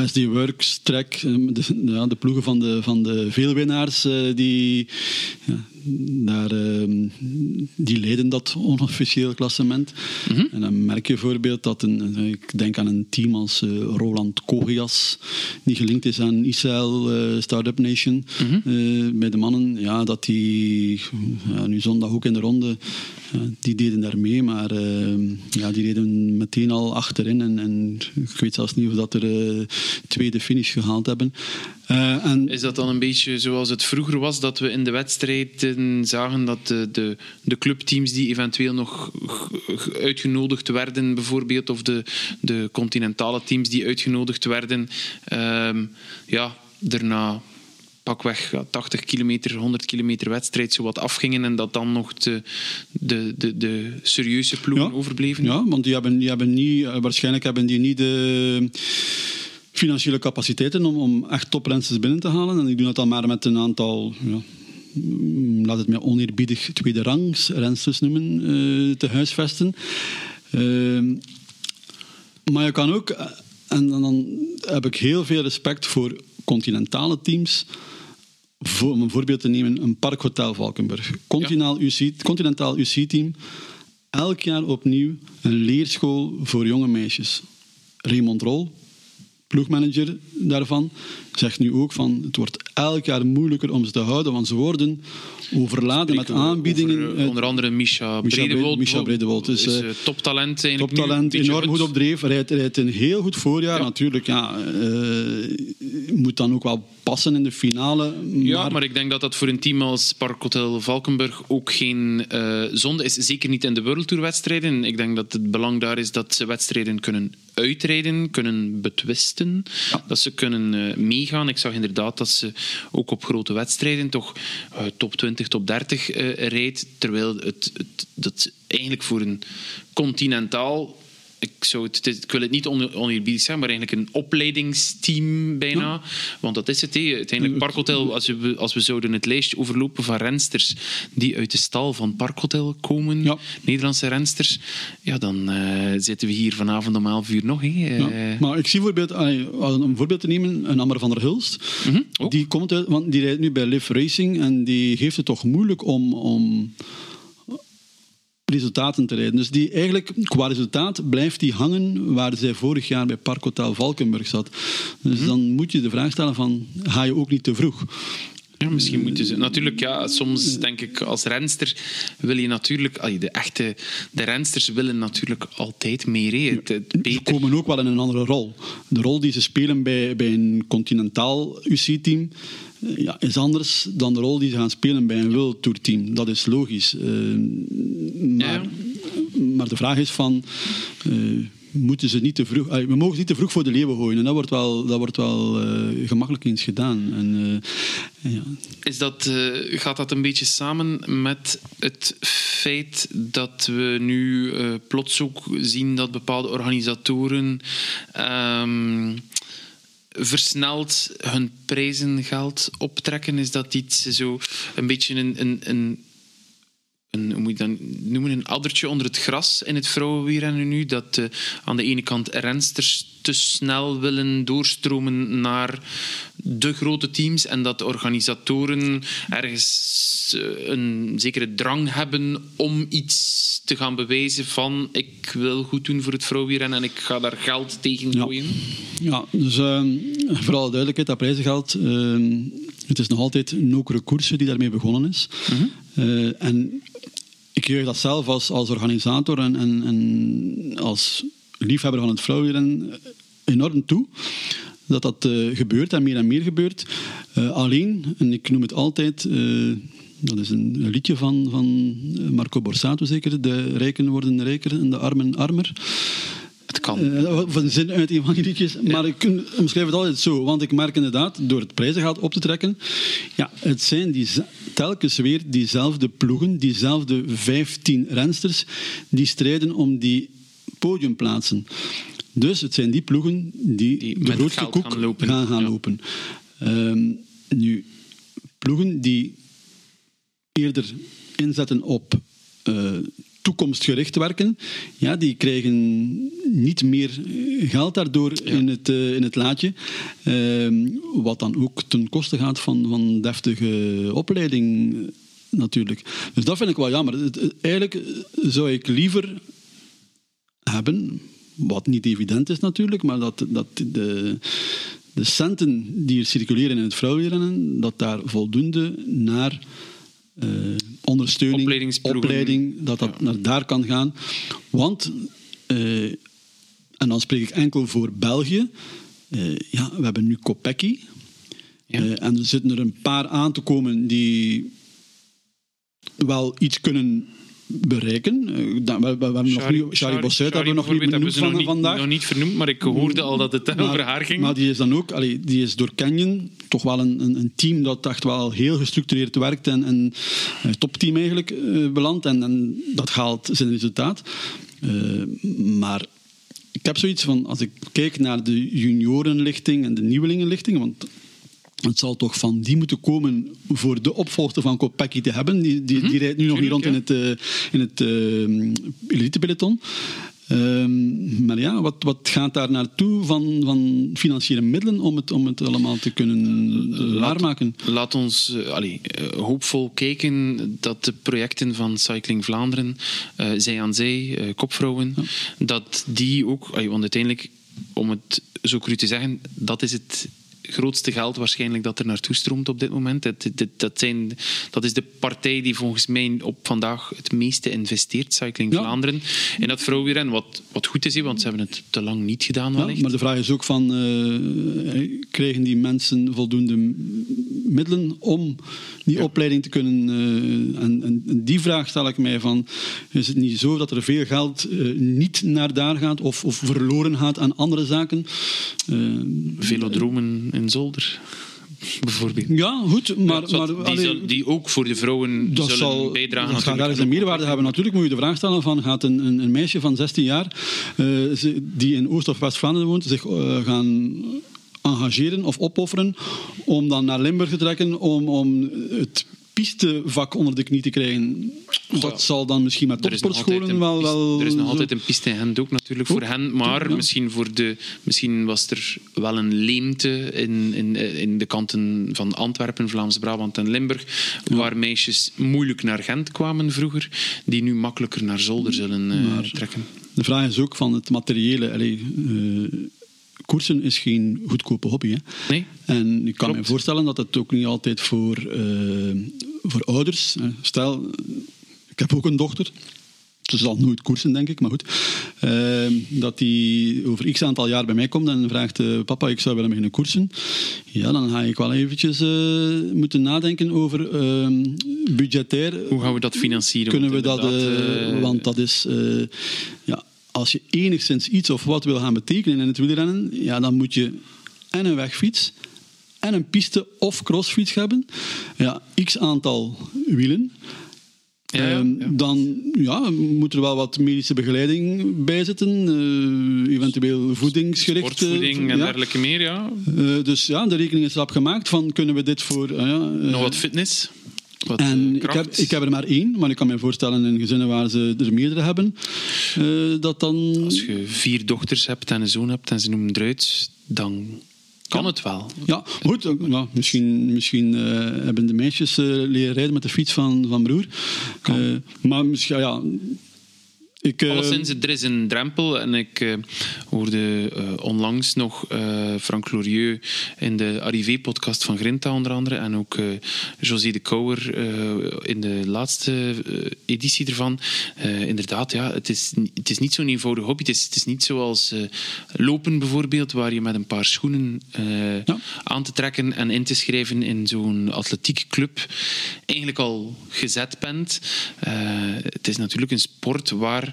SD Works, Trek, de, ja, de ploegen van de, van de veelwinnaars, die, ja, daar, uh, die leiden dat onofficieel klassement. Mm -hmm. En dan merk je bijvoorbeeld dat een, ik denk aan een team als uh, Roland Kogias, die gelinkt is aan Israël uh, Startup Nation mm -hmm. bij de mannen, ja, dat die ja, nu zondag ook in de ronde, die deden daar mee, maar ehm, ja, die reden meteen al achterin en, en ik weet zelfs niet of dat er tweede finish gehaald hebben. Uh, en is dat dan een beetje zoals het vroeger was, dat we in de wedstrijden zagen dat de, de, de clubteams die eventueel nog uitgenodigd werden, bijvoorbeeld, of de, de continentale teams die uitgenodigd werden, uh, ja, daarna pakweg 80 kilometer, 100 kilometer wedstrijd zo wat afgingen en dat dan nog de, de, de, de serieuze ploegen ja, overbleven? Ja, want die hebben, die hebben niet, waarschijnlijk hebben die niet de financiële capaciteiten om, om echt toprensters binnen te halen. En ik doe dat dan maar met een aantal, ja, mm, laat het mij oneerbiedig tweede rangs rensters noemen, uh, te huisvesten. Uh, maar je kan ook, en, en dan heb ik heel veel respect voor continentale teams. Voor, om een voorbeeld te nemen, een Parkhotel Valkenburg. Continentaal, ja. UC, continentaal UC-team. Elk jaar opnieuw een leerschool voor jonge meisjes. Raymond Rol, ploegmanager daarvan, zegt nu ook van het wordt elk jaar moeilijker om ze te houden, want ze worden overladen met aanbiedingen. Over, uh, onder andere Misha Bredewold. Misha Bredewold is, is uh, toptalent Toptalent, enorm goed op dreef. Rijdt, rijdt een heel goed voorjaar. Ja. Natuurlijk, ja, uh, moet dan ook wel passen in de finale. Maar... Ja, maar ik denk dat dat voor een team als Parkhotel Valkenburg ook geen zonde is. Zeker niet in de World Tour wedstrijden. Ik denk dat het belang daar is dat ze wedstrijden kunnen uitrijden, kunnen betwisten. Ja. Dat ze kunnen uh, Ik zag inderdaad dat ze ook op grote wedstrijden toch uh, top 20, top 30 uh, rijdt. Terwijl het, het, dat eigenlijk voor een continentaal ik, zou het, ik wil het niet on, oneerbiedig zeggen, maar eigenlijk een opleidingsteam bijna. Ja. Want dat is het. He. Uiteindelijk Parkhotel, als we, als we zouden het lijstje overlopen van rensters die uit de stal van Parkhotel komen, ja. Nederlandse rensters, ja, dan uh, zitten we hier vanavond om 11 uur nog. He. Ja. Maar ik zie bijvoorbeeld, om een voorbeeld te nemen, een Amber van der Hulst. Mm -hmm. Die komt uit, want die rijdt nu bij Liv Racing en die heeft het toch moeilijk om... om resultaten te rijden. Dus die eigenlijk, qua resultaat blijft die hangen waar zij vorig jaar bij Parkhotel Valkenburg zat. Dus mm-hmm. dan moet je de vraag stellen van, ga je ook niet te vroeg? Ja, misschien moeten ze. Natuurlijk, ja, soms denk ik als renster wil je natuurlijk. De echte de rensters willen natuurlijk altijd meer. Ze komen ook wel in een andere rol. De rol die ze spelen bij, bij een continentaal UC-team ja, is anders dan de rol die ze gaan spelen bij een World Tour team. Dat is logisch. Uh, maar, ja. maar, de vraag is van... Uh, moeten ze niet te vroeg... Uh, we mogen ze niet te vroeg voor de leeuwen gooien. En dat wordt wel, dat wordt wel gemakkelijk eens gedaan. En, ja. is dat, gaat dat een beetje samen met het feit dat we nu plots ook zien dat bepaalde organisatoren... Um, versneld hun prijzengeld optrekken? Is dat iets zo een beetje een, een, een een, hoe moet je dat noemen, een addertje onder het gras in het vrouwenwielrennen nu. Dat uh, aan de ene kant rensters te snel willen doorstromen naar de grote teams en dat de organisatoren ergens uh, een zekere drang hebben om iets te gaan bewijzen van ik wil goed doen voor het vrouwenwielrennen en ik ga daar geld tegen gooien. Ja, ja dus uh, vooral duidelijkheid, dat prijzengeld... het is nog altijd een nokere koersen die daarmee begonnen is. Mm -hmm. En ik juich dat zelf als, als organisator en, en, en als liefhebber van het vrouwenwielrennen enorm toe. Dat dat uh, gebeurt en meer en meer gebeurt. Uh, alleen, en ik noem het altijd, dat is een, liedje van, van Marco Borsato zeker, de rijken worden rijker en de armen armer. Het kan. Uh, van zin uit een van die liedjes. Ja. Maar ik omschrijf het altijd zo. Want ik merk inderdaad, door het prijzengeld op te trekken... Ja, het zijn die, telkens weer diezelfde ploegen, diezelfde 15 rensters... die strijden om die podiumplaatsen. Dus het zijn die ploegen die, Die de met grootste koek gaan lopen. gaan, gaan Ja. lopen. Ehm, nu, ploegen die eerder inzetten op eh, toekomstgericht werken, ja, die krijgen niet meer geld daardoor in, het, eh, in het laadje. Ehm, wat dan ook ten koste gaat van, van deftige opleiding eh, natuurlijk. Dus dat vind ik wel jammer. Eigenlijk eh, zou ik liever hebben, wat niet evident is natuurlijk, maar dat, dat de, de centen die er circuleren in het vrouwenrennen, dat daar voldoende naar eh, ondersteuning, opleiding, dat dat naar daar kan gaan. Want, eh, en dan spreek ik enkel voor België, eh, ja, we hebben nu Kopecky. Ja. En er zitten er een paar aan te komen die wel iets kunnen bereiken. Eh, we, we, we hebben nog niet, Shari Bossuit hebben we nog niet benoemd van, nog niet, vandaag. nog niet vernoemd, maar ik hoorde al dat het over haar ging. Maar die is dan ook, allee, die is door Canyon toch wel een, een, een team dat echt wel heel gestructureerd werkt en een eh, topteam eigenlijk eh, belandt. En, en dat haalt zijn resultaat. Maar ik heb zoiets van, als ik kijk naar de juniorenlichting en de nieuwelingenlichting, want het zal toch van die moeten komen voor de opvolger van Kopecky te hebben. Die, die, die rijdt nu nog niet rond in het, eh, in het eh, elitepeloton. Ehm, maar ja, wat, wat gaat daar naartoe van, van financiële middelen om het, om het allemaal te kunnen eh, waarmaken? Laat ons allee, eh, hoopvol kijken dat de projecten van Cycling Vlaanderen, Zij aan Zij, Kopvrouwen, dat die ook, allee, want uiteindelijk, om het zo cru te zeggen, dat is het grootste geld waarschijnlijk dat er naartoe stroomt op dit moment. Dat, dat, dat, zijn, dat is de partij die volgens mij op vandaag het meeste investeert, Cycling Ja. Vlaanderen, in dat vrouwenwielrennen. Wat, wat goed is, want ze hebben het te lang niet gedaan Ja, maar de vraag is ook van, krijgen die mensen voldoende middelen om die opleiding te kunnen... eh, en, en die vraag stel ik mij van, is het niet zo dat er veel geld eh, niet naar daar gaat of, of verloren gaat aan andere zaken? Velodromen Zolder, bijvoorbeeld. ja, goed, maar... Maar die, allee, zal- die ook voor de vrouwen dat zullen zal, bijdragen. dat gaat ergens een meerwaarde hebben. Natuurlijk moet je de vraag stellen van gaat een, een, een meisje van 16 jaar eh, die in Oost- of West-Vlaanderen woont zich eh, gaan engageren of opofferen om dan naar Limburg te trekken om, om het pistevak onder de knie te krijgen. Dat zal dan misschien met topsportscholen wel... wel er is nog zo- altijd een piste in ook natuurlijk voor hen, maar ja. misschien, voor de, misschien was er wel een leemte in, in, in de kanten van Antwerpen, Vlaams-Brabant en Limburg, waar meisjes moeilijk naar Gent kwamen vroeger, die nu makkelijker naar Zolder zullen eh, trekken. De vraag is ook van het materiële. Allee, eh, koersen is geen goedkope hobby. Hè? Nee? En ik kan Klopt. me voorstellen dat het ook niet altijd voor, eh, voor ouders. hè. Stel, ik heb ook een dochter. Ze zal nooit koersen, denk ik, maar goed. Eh, dat die over x aantal jaar bij mij komt en vraagt: eh, Papa, ik zou willen beginnen koersen. Ja, dan ga ik wel eventjes eh, moeten nadenken over eh, budgetair. Hoe gaan we dat financieren? Kunnen we dat, want dat is, ja, als je enigszins iets of wat wil gaan betekenen in het wielrennen, ja, dan moet je en een wegfiets en een piste of crossfiets hebben. Ja, x aantal wielen. Ja, ja, Ehm, ja. Dan ja, moet er wel wat medische begeleiding bij zitten. eh, eventueel voedingsgericht. eh, Sportvoeding en dergelijke meer, ja. Eh, dus ja, de rekening is rap gemaakt van kunnen we dit voor... Nog wat fitness. Wat en eh, ik heb, ik heb er maar één, maar ik kan me voorstellen in gezinnen waar ze er meerdere hebben, eh, dat dan... Als je vier dochters hebt en een zoon hebt en ze noemen eruit, dan kan het wel. Ja, goed. ja, misschien misschien eh, hebben de meisjes leren rijden met de fiets van, van broer. Maar misschien, ja... Ik, eh, Alleszins, er is een drempel. En ik eh, hoorde eh, onlangs nog Frank Glorieux in de Arrivé-podcast van Grinta onder andere. En ook José de Kouwer in de laatste editie ervan. Inderdaad, ja, het, is, het is niet zo'n eenvoudig hobby. Het is, het is niet zoals lopen bijvoorbeeld, waar je met een paar schoenen Ja. aan te trekken en in te schrijven in zo'n atletiekclub eigenlijk al gezet bent. Het is natuurlijk een sport waar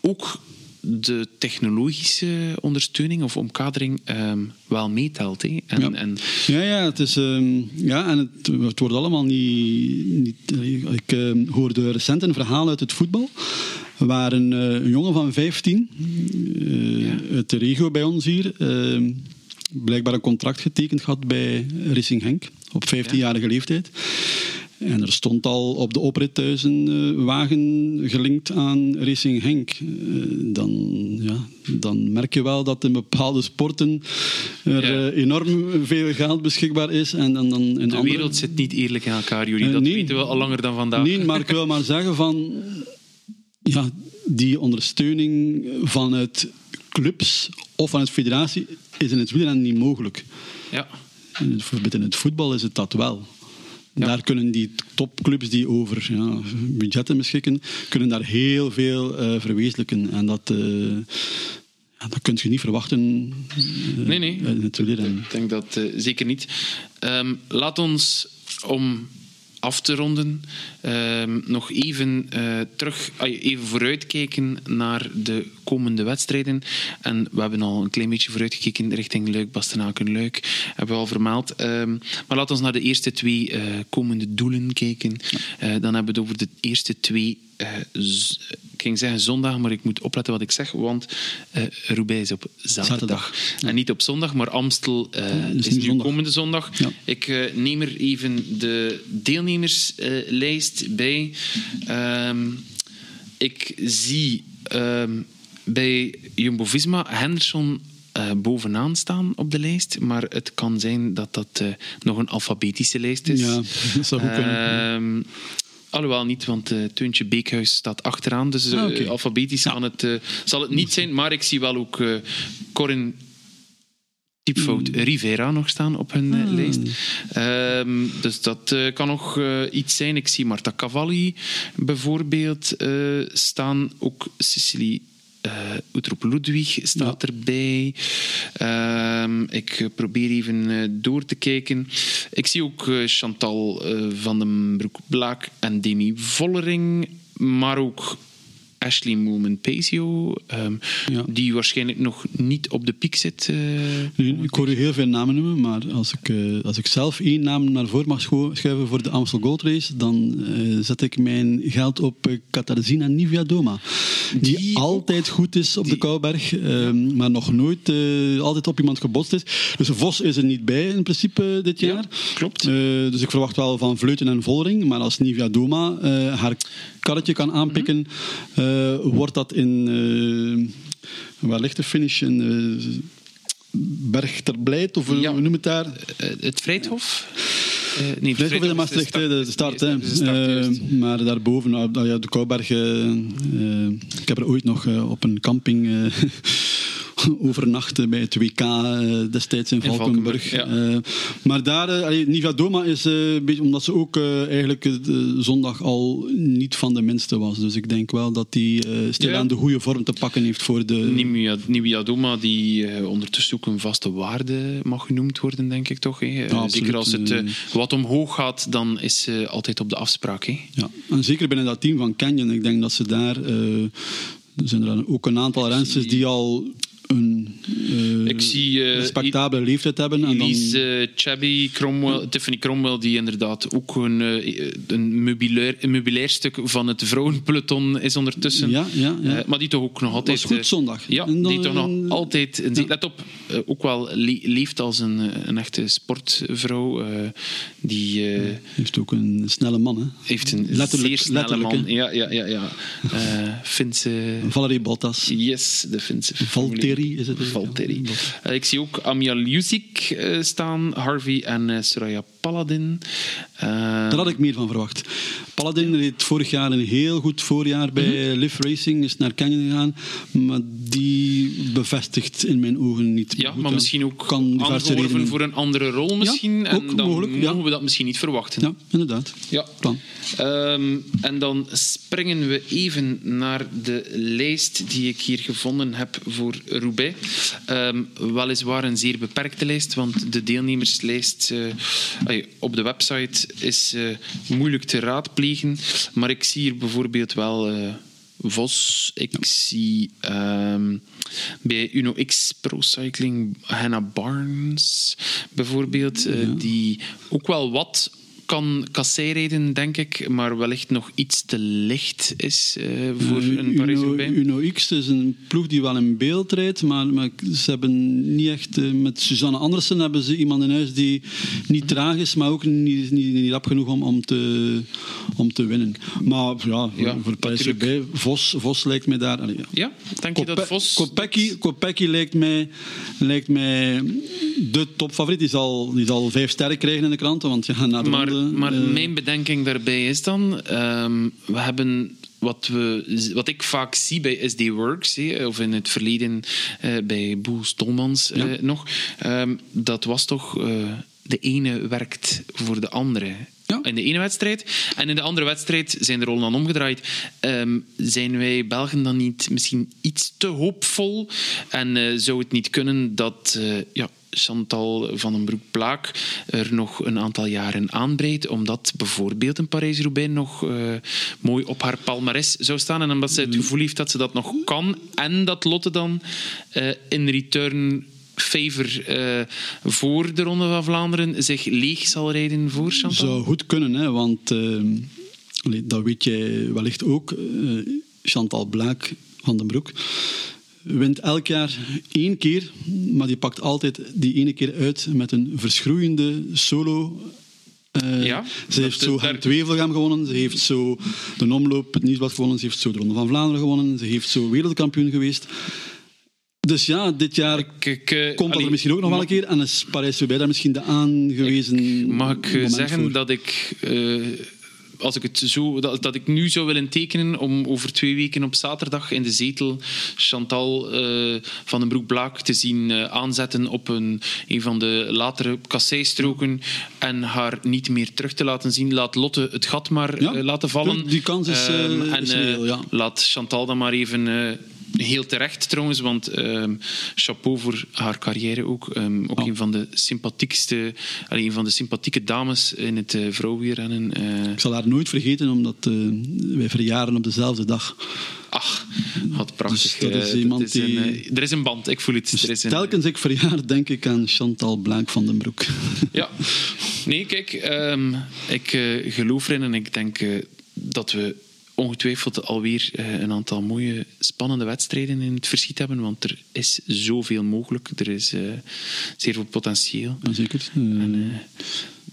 ook de technologische ondersteuning of omkadering ehm, wel meetelt. hè. En, Ja. en Ja, ja, het, is, ehm, ja en het, het wordt allemaal niet... niet ik ehm, hoorde recent een verhaal uit het voetbal, waar een, eh, een jongen van 15 eh, uit de regio bij ons hier blijkbaar een contract getekend had bij Racing Henk op 15-jarige leeftijd. En er stond al op de oprit thuis een eh, wagen gelinkt aan Racing Henk. Eh, dan, ja, dan merk je wel dat in bepaalde sporten er Ja. eh, enorm veel geld beschikbaar is. En dan, dan in de andere- wereld zit niet eerlijk in elkaar. Eh, Dat nee. weten we al langer dan vandaag. Nee, maar ik wil maar zeggen van... Ja, die ondersteuning vanuit clubs of vanuit federatie is in het wielrennen niet mogelijk. Ja. In het voetbal is het dat wel. Ja. Daar kunnen die topclubs die over ja, budgetten beschikken, kunnen daar heel veel eh, verwezenlijken. En dat, ja, dat kun je niet verwachten eh, Nee, nee. Ik denk dat zeker niet. Ehm, laat ons om af te ronden ehm, nog even eh, terug, ah, even vooruitkijken naar de komende wedstrijden. En we hebben al een klein beetje vooruitgekeken richting Luik, Bastenaken, Luik. Hebben we al vermeld. Ehm, maar laat ons naar de eerste twee eh, komende doelen kijken. Eh, dan hebben we het over de eerste twee ik ging zeggen zondag, maar ik moet opletten wat ik zeg, want eh Roubaix is op zaterdag. Zaterdag, En niet op zondag, maar Amstel eh, dus is nu nu zondag. komende zondag. Ja. Ik eh, neem er even de deelnemerslijst bij. Ehm, ik zie ehm, bij Jumbo-Visma Henderson eh, bovenaan staan op de lijst, maar het kan zijn dat dat eh, nog een alfabetische lijst is. Ja, dat zou goed kunnen. Ehm, Alhoewel niet, want eh Teuntje Beekhuis staat achteraan. Dus eh, Ah, alfabetisch kan het, eh, zal het niet zijn. Maar ik zie wel ook Corin typfout Rivera nog staan op hun eh, lijst. Ehm, dus dat kan nog iets zijn. Ik zie Marta Cavalli bijvoorbeeld staan. Ook Cecilie uh, Utrop Ludwig staat erbij. Ehm, ik probeer even eh, door te kijken. Ik zie ook eh, Chantal van den Broek-Blaak en Demi Vollering. Maar ook Ashley Moolman-Paceo, ehm, Ja. die waarschijnlijk nog niet op de piek zit. eh, ik hoor u heel veel namen noemen, maar als ik, eh, als ik zelf één naam naar voren mag schuiven voor de Amstel Gold Race, dan eh, zet ik mijn geld op Katarzyna Niviadoma. Die, Die altijd goed is op die- de Kouberg, eh, maar nog nooit altijd op iemand gebotst is. Dus Vos is er niet bij in principe dit Ja, jaar. klopt. Dus ik verwacht wel van Vleuten en Vollering, maar als Niviadoma eh haar karretje kan aanpikken, Mhm. Wordt dat in... eh, waar ligt de finish? In, eh, Berg ter Blijt, of hoe Ja. noem het daar? Eh, het Vrijthof? Eh, nee, Vrijthof is in Maastricht, de start. de start, Eh, maar daarboven, nou, nou ja, de Kouberg... eh, eh, ik heb er ooit nog eh, op een camping eh, overnacht bij het WK eh, destijds in In Valkenburg. Valkenburg, Eh, maar daar, eh, Nivea Doma is een beetje, omdat ze ook eigenlijk de zondag al niet van de minste was. Dus ik denk wel dat die stilaan Ja. de goede vorm te pakken heeft voor de... Nimia- Nibiadoma, die ondertussen ook een vaste waarde mag genoemd worden, denk ik toch. Hè? Zeker als het Eh, wat omhoog gaat, dan is ze altijd op de afspraak. Hè? Ja, en zeker binnen dat team van Canyon. Ik denk dat ze daar... er zijn er ook een aantal rensters die al een eh, Ik zie, eh, respectabele leeftijd hebben. En dan, uh, Chabby Cromwell, Tiffany Cromwell, die inderdaad ook een, eh, een, meubilair, een meubilair stuk van het vrouwenpeloton is ondertussen. Ja, ja, ja. Eh, maar die toch ook nog altijd... was goed eh, zondag. Ja, dan- die toch nog altijd... Let op, eh, ook wel le- leeft als een, eh, een echte sportvrouw. eh, die eh, heeft ook een snelle man. Hè. heeft een Letterlijk- zeer snelle letterlijk, man. Ja, ja, ja. ja. Eh, Finse... Valerie Bottas. Yes, de Finse Valtteri is het. Valtteri. Ja, Eh, ik zie ook Amia Lusic eh, staan, Harvey en eh, Soraya Paladin. Eh, Daar had ik meer van verwacht. Paladin reed vorig jaar een heel goed voorjaar bij. Liv Racing, is naar Canyon gegaan, maar die bevestigt in mijn ogen niet. ja, goed, maar misschien ook kan aangeworven voor een andere rol misschien. en ook dan mogelijk, mogen ja. we dat misschien niet verwachten. Ja, inderdaad. Ja. Plan. Ehm, en dan springen we even naar de lijst die ik hier gevonden heb voor Roubaix. Ehm, weliswaar een zeer beperkte lijst, want de deelnemerslijst ai, op de website is eh, moeilijk te raadplegen. Maar ik zie hier bijvoorbeeld wel eh, Vos. Ik zie ehm, bij Uno X Pro Cycling Hannah Barnes bijvoorbeeld, die ook wel wat kan kasseirrijden, denk ik, maar wellicht nog iets te licht is eh, voor Eh, een Uno, Parijs-Roubaix. Uno X is een ploeg die wel in beeld rijdt, maar, maar ze hebben niet echt... eh, met Suzanne Andersen hebben ze iemand in huis die niet traag is, maar ook niet, niet, niet rap genoeg om, om, te, om te winnen. Maar ja, voor, Ja, voor Parijs-Roubaix, Vos, Vos lijkt mij daar... allee, ja. Ja, denk je dat Vos... Kopecky, Kopecky lijkt, mij, lijkt mij de topfavoriet. Die zal, die zal vijf sterren krijgen in de kranten, want ja, na de Maar, ronde... maar eh, mijn bedenking daarbij is dan... ehm, we hebben... Wat, we, wat ik vaak zie bij SD Works, of in het verleden eh, bij Boel Stolmans eh, nog, ehm, dat was toch de ene werkt voor de andere. Ja. In de ene wedstrijd. En in de andere wedstrijd zijn de rollen dan omgedraaid. Ehm, zijn wij Belgen dan niet misschien iets te hoopvol? En zou het niet kunnen dat ja, Chantal van den Broek-Plaak er nog een aantal jaren aanbreidt, omdat bijvoorbeeld een Parijs-Roubaix nog eh, mooi op haar palmares zou staan en omdat ze het gevoel heeft dat ze dat nog kan en dat Lotte dan eh, in return favor eh, voor de Ronde van Vlaanderen zich leeg zal rijden voor Chantal? Zou goed kunnen, hè, want dat weet jij wellicht ook. Chantal Blaak van den Broek wint elk jaar één keer, maar die pakt altijd die ene keer uit met een verschroeiende solo. Eh, Ja, ze heeft zo het Wevelgem gewonnen, ze heeft zo de omloop, het Nieuwsblad gewonnen, ze heeft zo de Ronde van Vlaanderen gewonnen, ze heeft zo wereldkampioen geweest. Dus ja, dit jaar Ik- ik, eh, komt dat er misschien ook nog wel een keer en is Parijs-Roubaix daar misschien de aangewezen Mag ik eh, zeggen voor. dat ik, als ik het zo, dat, dat ik nu zou willen tekenen om over twee weken op zaterdag in de zetel Chantal eh, van den Broek-Blaak te zien eh, aanzetten op een, een van de latere kasseistroken en haar niet meer terug te laten zien. Laat Lotte het gat maar Ja, eh, laten vallen. die kans is, eh, Ehm, en is ja. laat Chantal dan maar even... Heel terecht trouwens, want ehm, chapeau voor haar carrière ook. Ehm, ook een van de sympathiekste, allee, een van de sympathieke dames in het uh, vrouwenwielrennen. eh. Ik zal haar nooit vergeten, omdat eh, wij verjaren op dezelfde dag. ach, wat prachtig. Dus dat is eh, iemand is een, die- eh, er is een band, ik voel het. Dus er is een, telkens ik verjaar, denk ik aan Chantal Blaak van den Broek. Ja. Nee, kijk, ehm, ik geloof erin en ik denk dat we ongetwijfeld alweer eh, een aantal mooie, spannende wedstrijden in het verschiet hebben, want er is zoveel mogelijk. Er is eh, zeer veel potentieel. Ja, zeker. En, eh,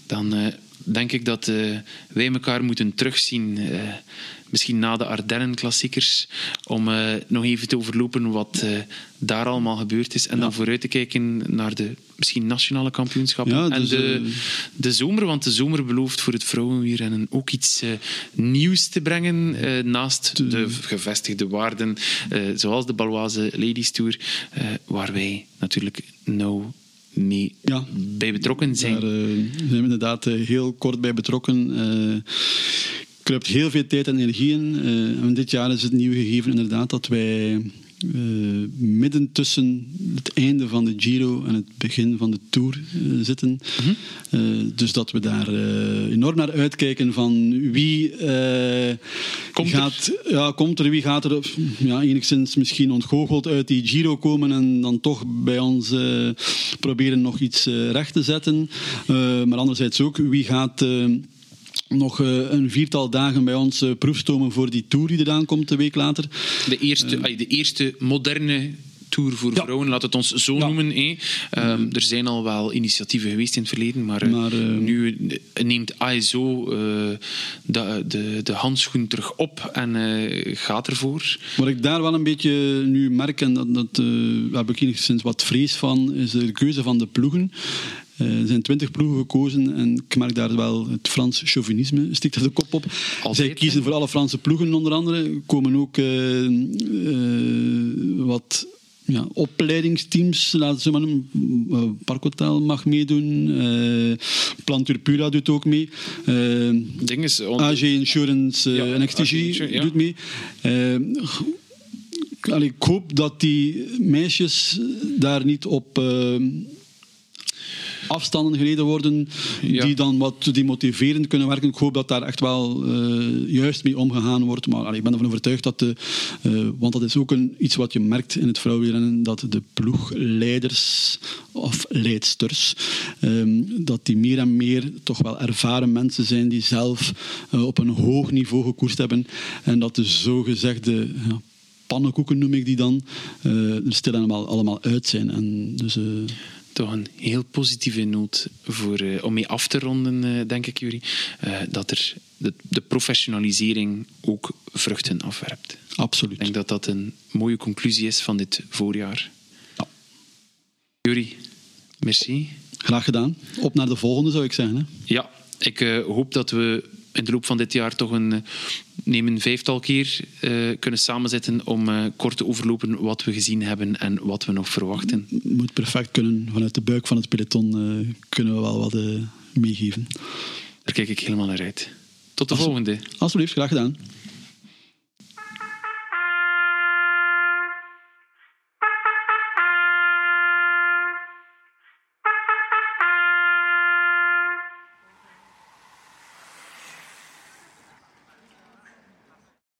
dan denk ik dat wij elkaar moeten terugzien, misschien na de Ardennen-klassiekers, om eh, nog even te overlopen wat eh, daar allemaal gebeurd is. En dan vooruit te kijken naar de misschien nationale kampioenschappen. Ja, en dus, de, eh, de zomer, want de zomer belooft voor het vrouwenwielrennen ook iets nieuws te brengen. naast de gevestigde waarden, zoals de Baloise Ladies Tour, waar wij natuurlijk nauw mee Ja. bij betrokken zijn. Daar zijn we inderdaad heel kort bij betrokken. Eh kruipt heel veel tijd en energie in. Eh, en dit jaar is het nieuwe gegeven inderdaad dat wij midden tussen het einde van de Giro en het begin van de Tour zitten. dus dat we daar enorm naar uitkijken van wie komt gaat, er? Ja, komt er, wie gaat er ja, enigszins misschien ontgoocheld uit die Giro komen en dan toch bij ons proberen nog iets recht te zetten. maar anderzijds ook, wie gaat nog eh, een viertal dagen bij ons uh, proefstomen voor die tour die eraan komt, een week later. De eerste, uh, de eerste moderne tour voor ja. vrouwen, laat het ons zo ja. noemen. Eh. Um, er zijn al wel initiatieven geweest in het verleden, maar, maar nu neemt ISO de, de, de handschoen terug op en gaat ervoor. Wat ik daar wel een beetje nu merk, en dat, dat heb ik enigszins wat vrees van, is de keuze van de ploegen. Uh, er zijn twintig ploegen gekozen en ik merk daar wel het Frans chauvinisme stikt er de kop op. Zij kiezen voor alle Franse ploegen onder andere. komen ook uh, uh, wat ja, opleidingsteams, laten ze maar noemen. Parkhotel mag meedoen. Uh, Planturpura doet ook mee. Uh, Dinges, AG Insurance ja, en XTG ja. doet mee. Allee, ik hoop dat die meisjes daar niet op afstanden gereden worden die dan wat demotiverend kunnen werken. Ik hoop dat daar echt wel uh, juist mee omgegaan wordt. Maar allee, ik ben ervan overtuigd dat de... Uh, want dat is ook een, iets wat je merkt in het vrouwenrennen, dat de ploegleiders of leidsters, um, dat die meer en meer toch wel ervaren mensen zijn die zelf uh, op een hoog niveau gekoerst hebben. En dat de zogezegde... Ja, pannenkoeken noem ik die dan, er stil allemaal, allemaal uit zijn. En dus, toch een heel positieve noot voor, uh, om mee af te ronden, uh, denk ik, Jury. Uh, dat er de, de, professionalisering ook vruchten afwerpt. Absoluut. Ik denk dat dat een mooie conclusie is van dit voorjaar. Ja. Jury, merci. Graag gedaan. Op naar de volgende, zou ik zeggen. Hè? Ja, ik hoop dat we in de loop van dit jaar toch een, neem een vijftal keer uh, kunnen samenzetten om uh, kort te overlopen wat we gezien hebben en wat we nog verwachten. Moet perfect kunnen. Vanuit de buik van het peloton uh, kunnen we wel wat meegeven. Daar kijk ik helemaal naar uit. Tot de volgende. Alsjeblieft, graag gedaan.